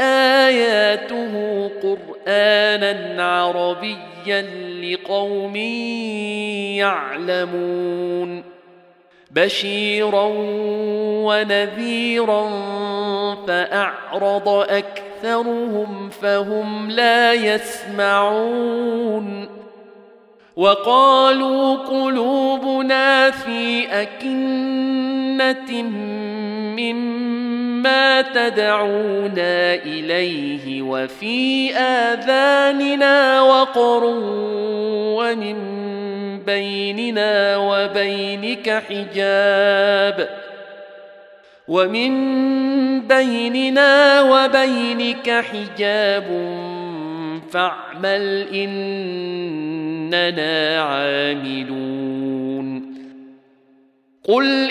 آياته قرآنا عربيا لقوم يعلمون بشيرا ونذيرا فأعرض أكثرهم فهم لا يسمعون وقالوا قلوبنا في أكنة مما تدعونا إليه وفي آذاننا وقر ومن بيننا وبينك حجاب ومن بيننا وبينك حجاب فاعمل إننا عاملون قل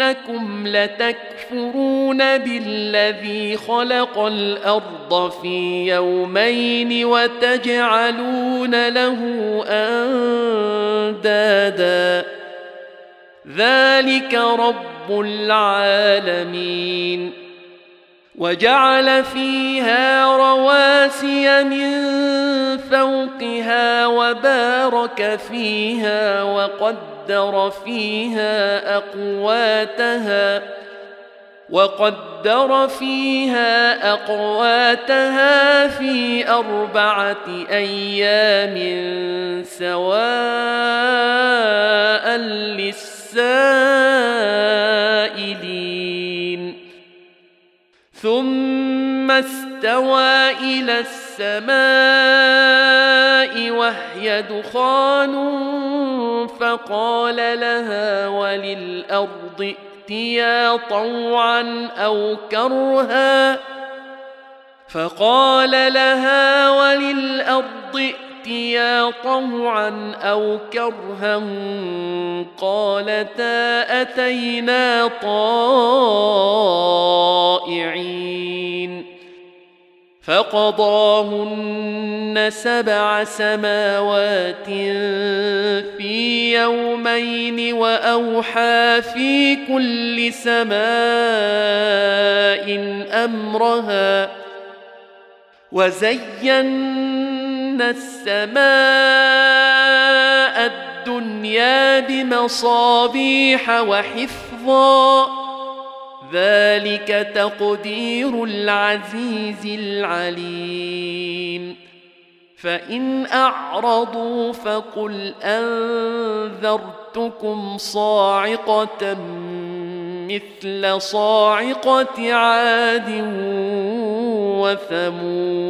آئنكم لتكفرون بالذي خلق الأرض في يومين وتجعلون له أندادا. ذلك رب العالمين. وجعل فيها رواسي من فوقها وبارك فيها وقدر فيها أقواتها وقدر فيها أقواتها في أربعة أيام سواء للسائلين. ثم استوى إلى السماء وهي دخان فقال لها وللأرض ائتيا طوعا أو كرها فقال لها وللأرض ائتيا طوعا أو كرها قالتا أتينا طائعين فقضاهن سبع سماوات في يومين وأوحى في كل سماء أمرها وزينا السماء الدنيا بمصابيح وحفظا ذلك تقدير العزيز العليم. فان اعرضوا فقل انذرتكم صاعقه مثل صاعقه عاد وثمود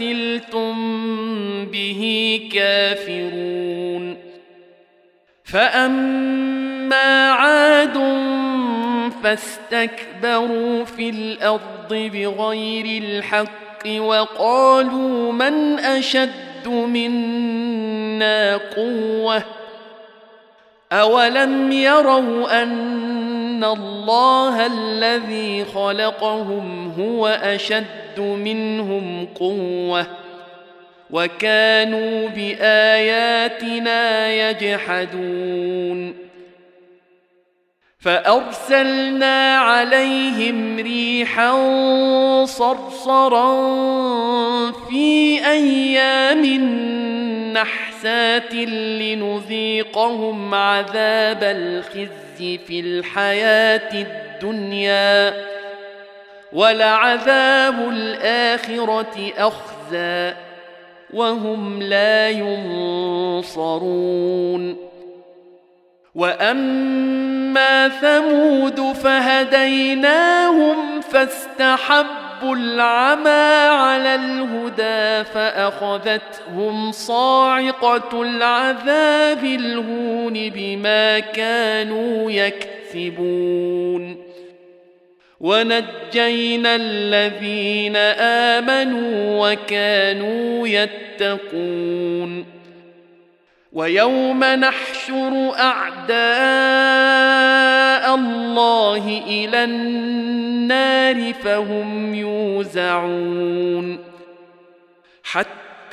ارسلتم به كافرون فأما عاد فاستكبروا في الأرض بغير الحق وقالوا من أشد منا قوة أولم يروا أن الله الذي خلقهم هو اشد منهم قوة وكانوا بآياتنا يجحدون. فأرسلنا عليهم ريحا صرصرا في أيام نحسات لنذيقهم عذاب الخزي في الحياة الدنيا. ولعذاب الآخرة اخزي وهم لا ينصرون. وأما ثمود فهديناهم فاستحبوا العمى على الهدى فأخذتهم صاعقة العذاب الهون بما كانوا يكسبون. ونجينا الذين آمنوا وكانوا يتقون. ويوم نحشر أعداء الله إلى النار فهم يوزعون. حتى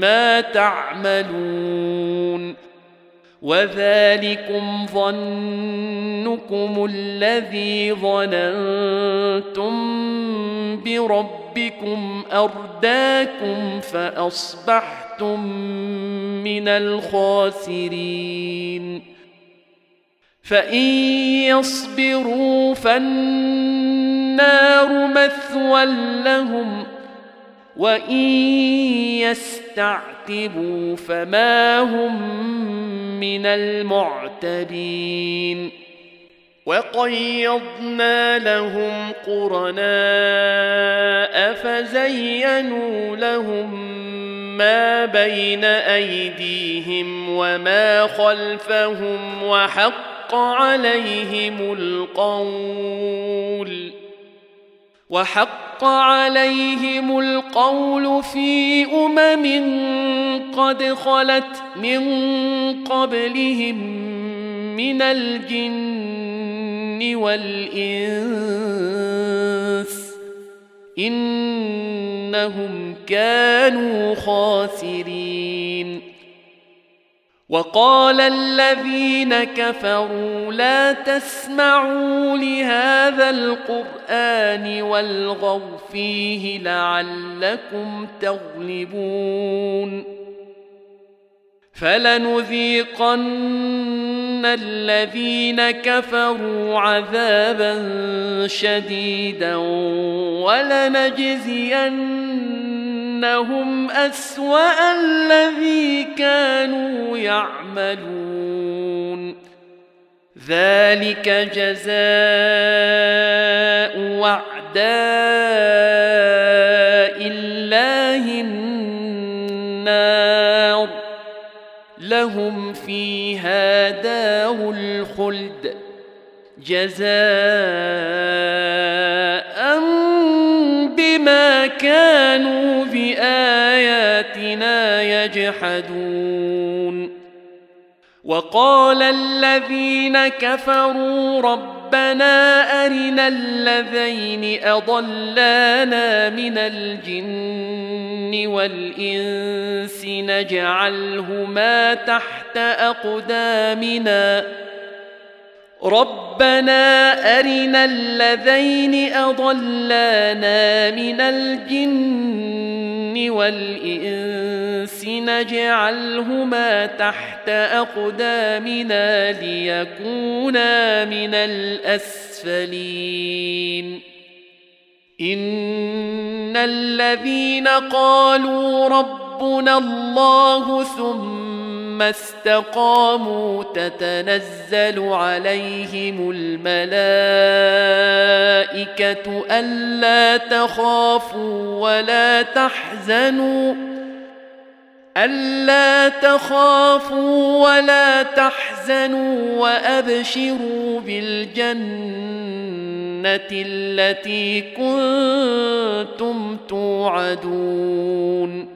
ما تعملون وذلكم ظنكم الذي ظننتم بربكم أرداكم فأصبحتم من الخاسرين فإن يصبروا فالنار مثوى لهم وان يستعتبوا فما هم من المعتبين وقيضنا لهم قرناء فزينوا لهم ما بين ايديهم وما خلفهم وحق عليهم القول وحق عليهم القول في أمم قد خلت من قبلهم من الجن والإنس إنهم كانوا خاسرين. وقال الذين كفروا لا تسمعوا لهذا القرآن والغوا فيه لعلكم تغلبون. فلنذيقن الذين كفروا عذابا شديدا ولنجزينهم أسوأ الذي كانوا يعملون. ذلك جزاء وعداء الله النار. لهم فيها دار الخلد. جزاء بما كانوا بآياتنا يجحدون. وقال الذين كفروا ربنا أرنا الذين أضلانا من الجن والإنس نجعلهما تحت أقدامنا. ربنا أرنا الذين أضلانا من الجن والإنس نجعلهما تحت أقدامنا ليكونا من الأسفلين. إن الذين قالوا ربنا الله ثم ثم استقاموا تتنزل عليهم الملائكة ألا تخافوا ولا تحزنوا ألا تخافوا ولا تحزنوا وأبشروا بالجنة التي كنتم توعدون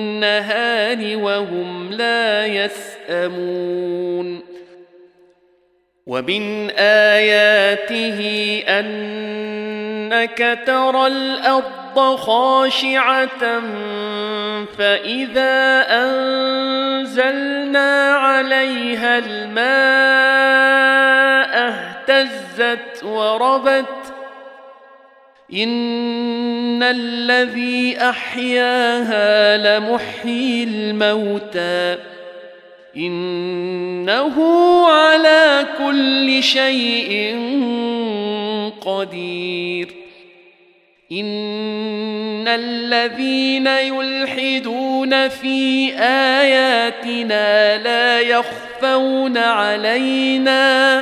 وهم لا يسأمون. ومن آياته أنك ترى الأرض خاشعة فإذا أنزلنا عليها الماء اهتزت وربت ان الذي احياها لمحيي الموتى انه على كل شيء قدير ان الذين يلحدون في اياتنا لا يخفون علينا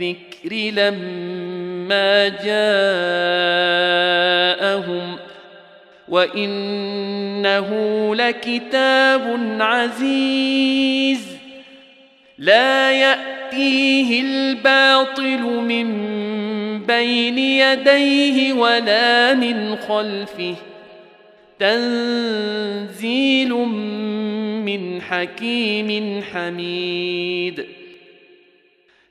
الذكر لما جاءهم وإنه لكتاب عزيز لا يأتيه الباطل من بين يديه ولا من خلفه تنزيل من حكيم حميد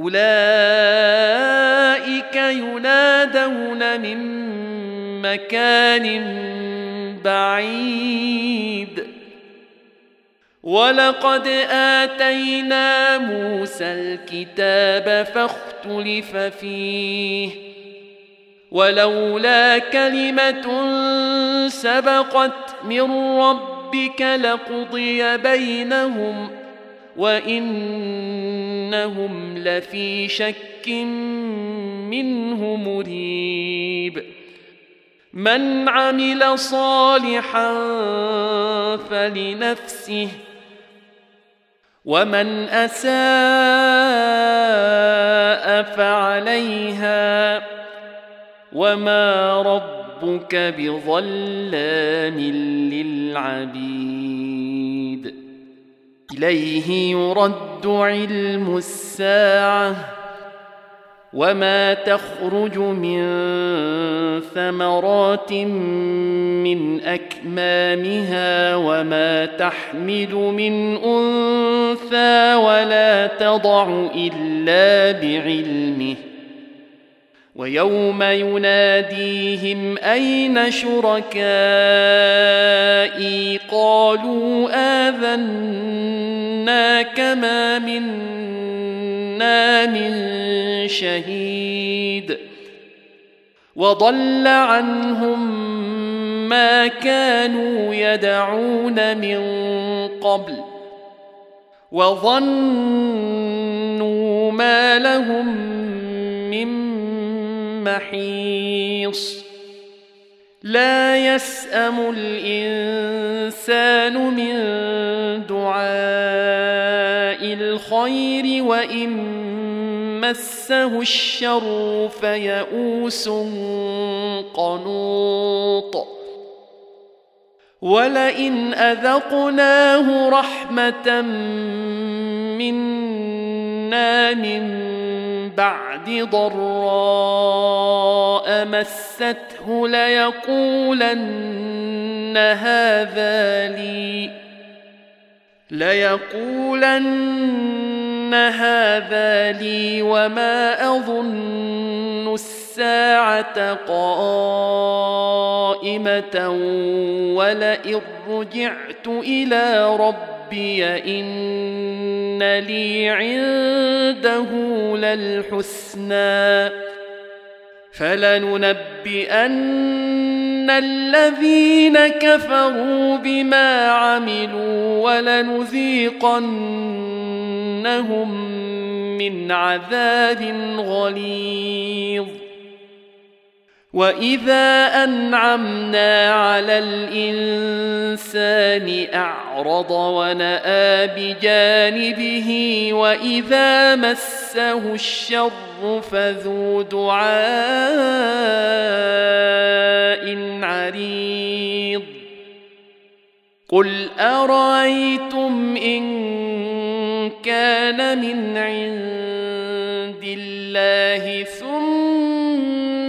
أولئك ينادون من مكان بعيد. ولقد آتينا موسى الكتاب فاختلف فيه. ولولا كلمة سبقت من ربك لقضي بينهم وإنهم لفي شك منه مريب. من عمل صالحا فلنفسه ومن أساء فعليها وما ربك بظلام للعبيد. إليه يرد علم الساعة وما تخرج من ثمرات من أكمامها وما تحمل من أنثى ولا تضع إلا بعلمه ويوم يناديهم أين شركائي؟ قالوا آذنا كما منا من شهيد. وضل عنهم ما كانوا يدعون من قبل. وظنوا ما لهم من محيص لا يسأم الإنسان من دعاء الخير وإن مسه الشر فيئوس قنوط. ولئن أذقناه رحمة منا من بعد ضراء مسته ليقولن هذا لي ليقولن هذا لي وما أظن الساعة قائمة ولئن رجعت إلى ربي ربي لي عنده للحسنى. فلننبئن الذين كفروا بما عملوا ولنذيقنهم من عذاب غليظ. واذا انعمنا على الانسان اعرض وناى بجانبه واذا مسه الشر فذو دعاء عريض قل ارايتم ان كان من عند الله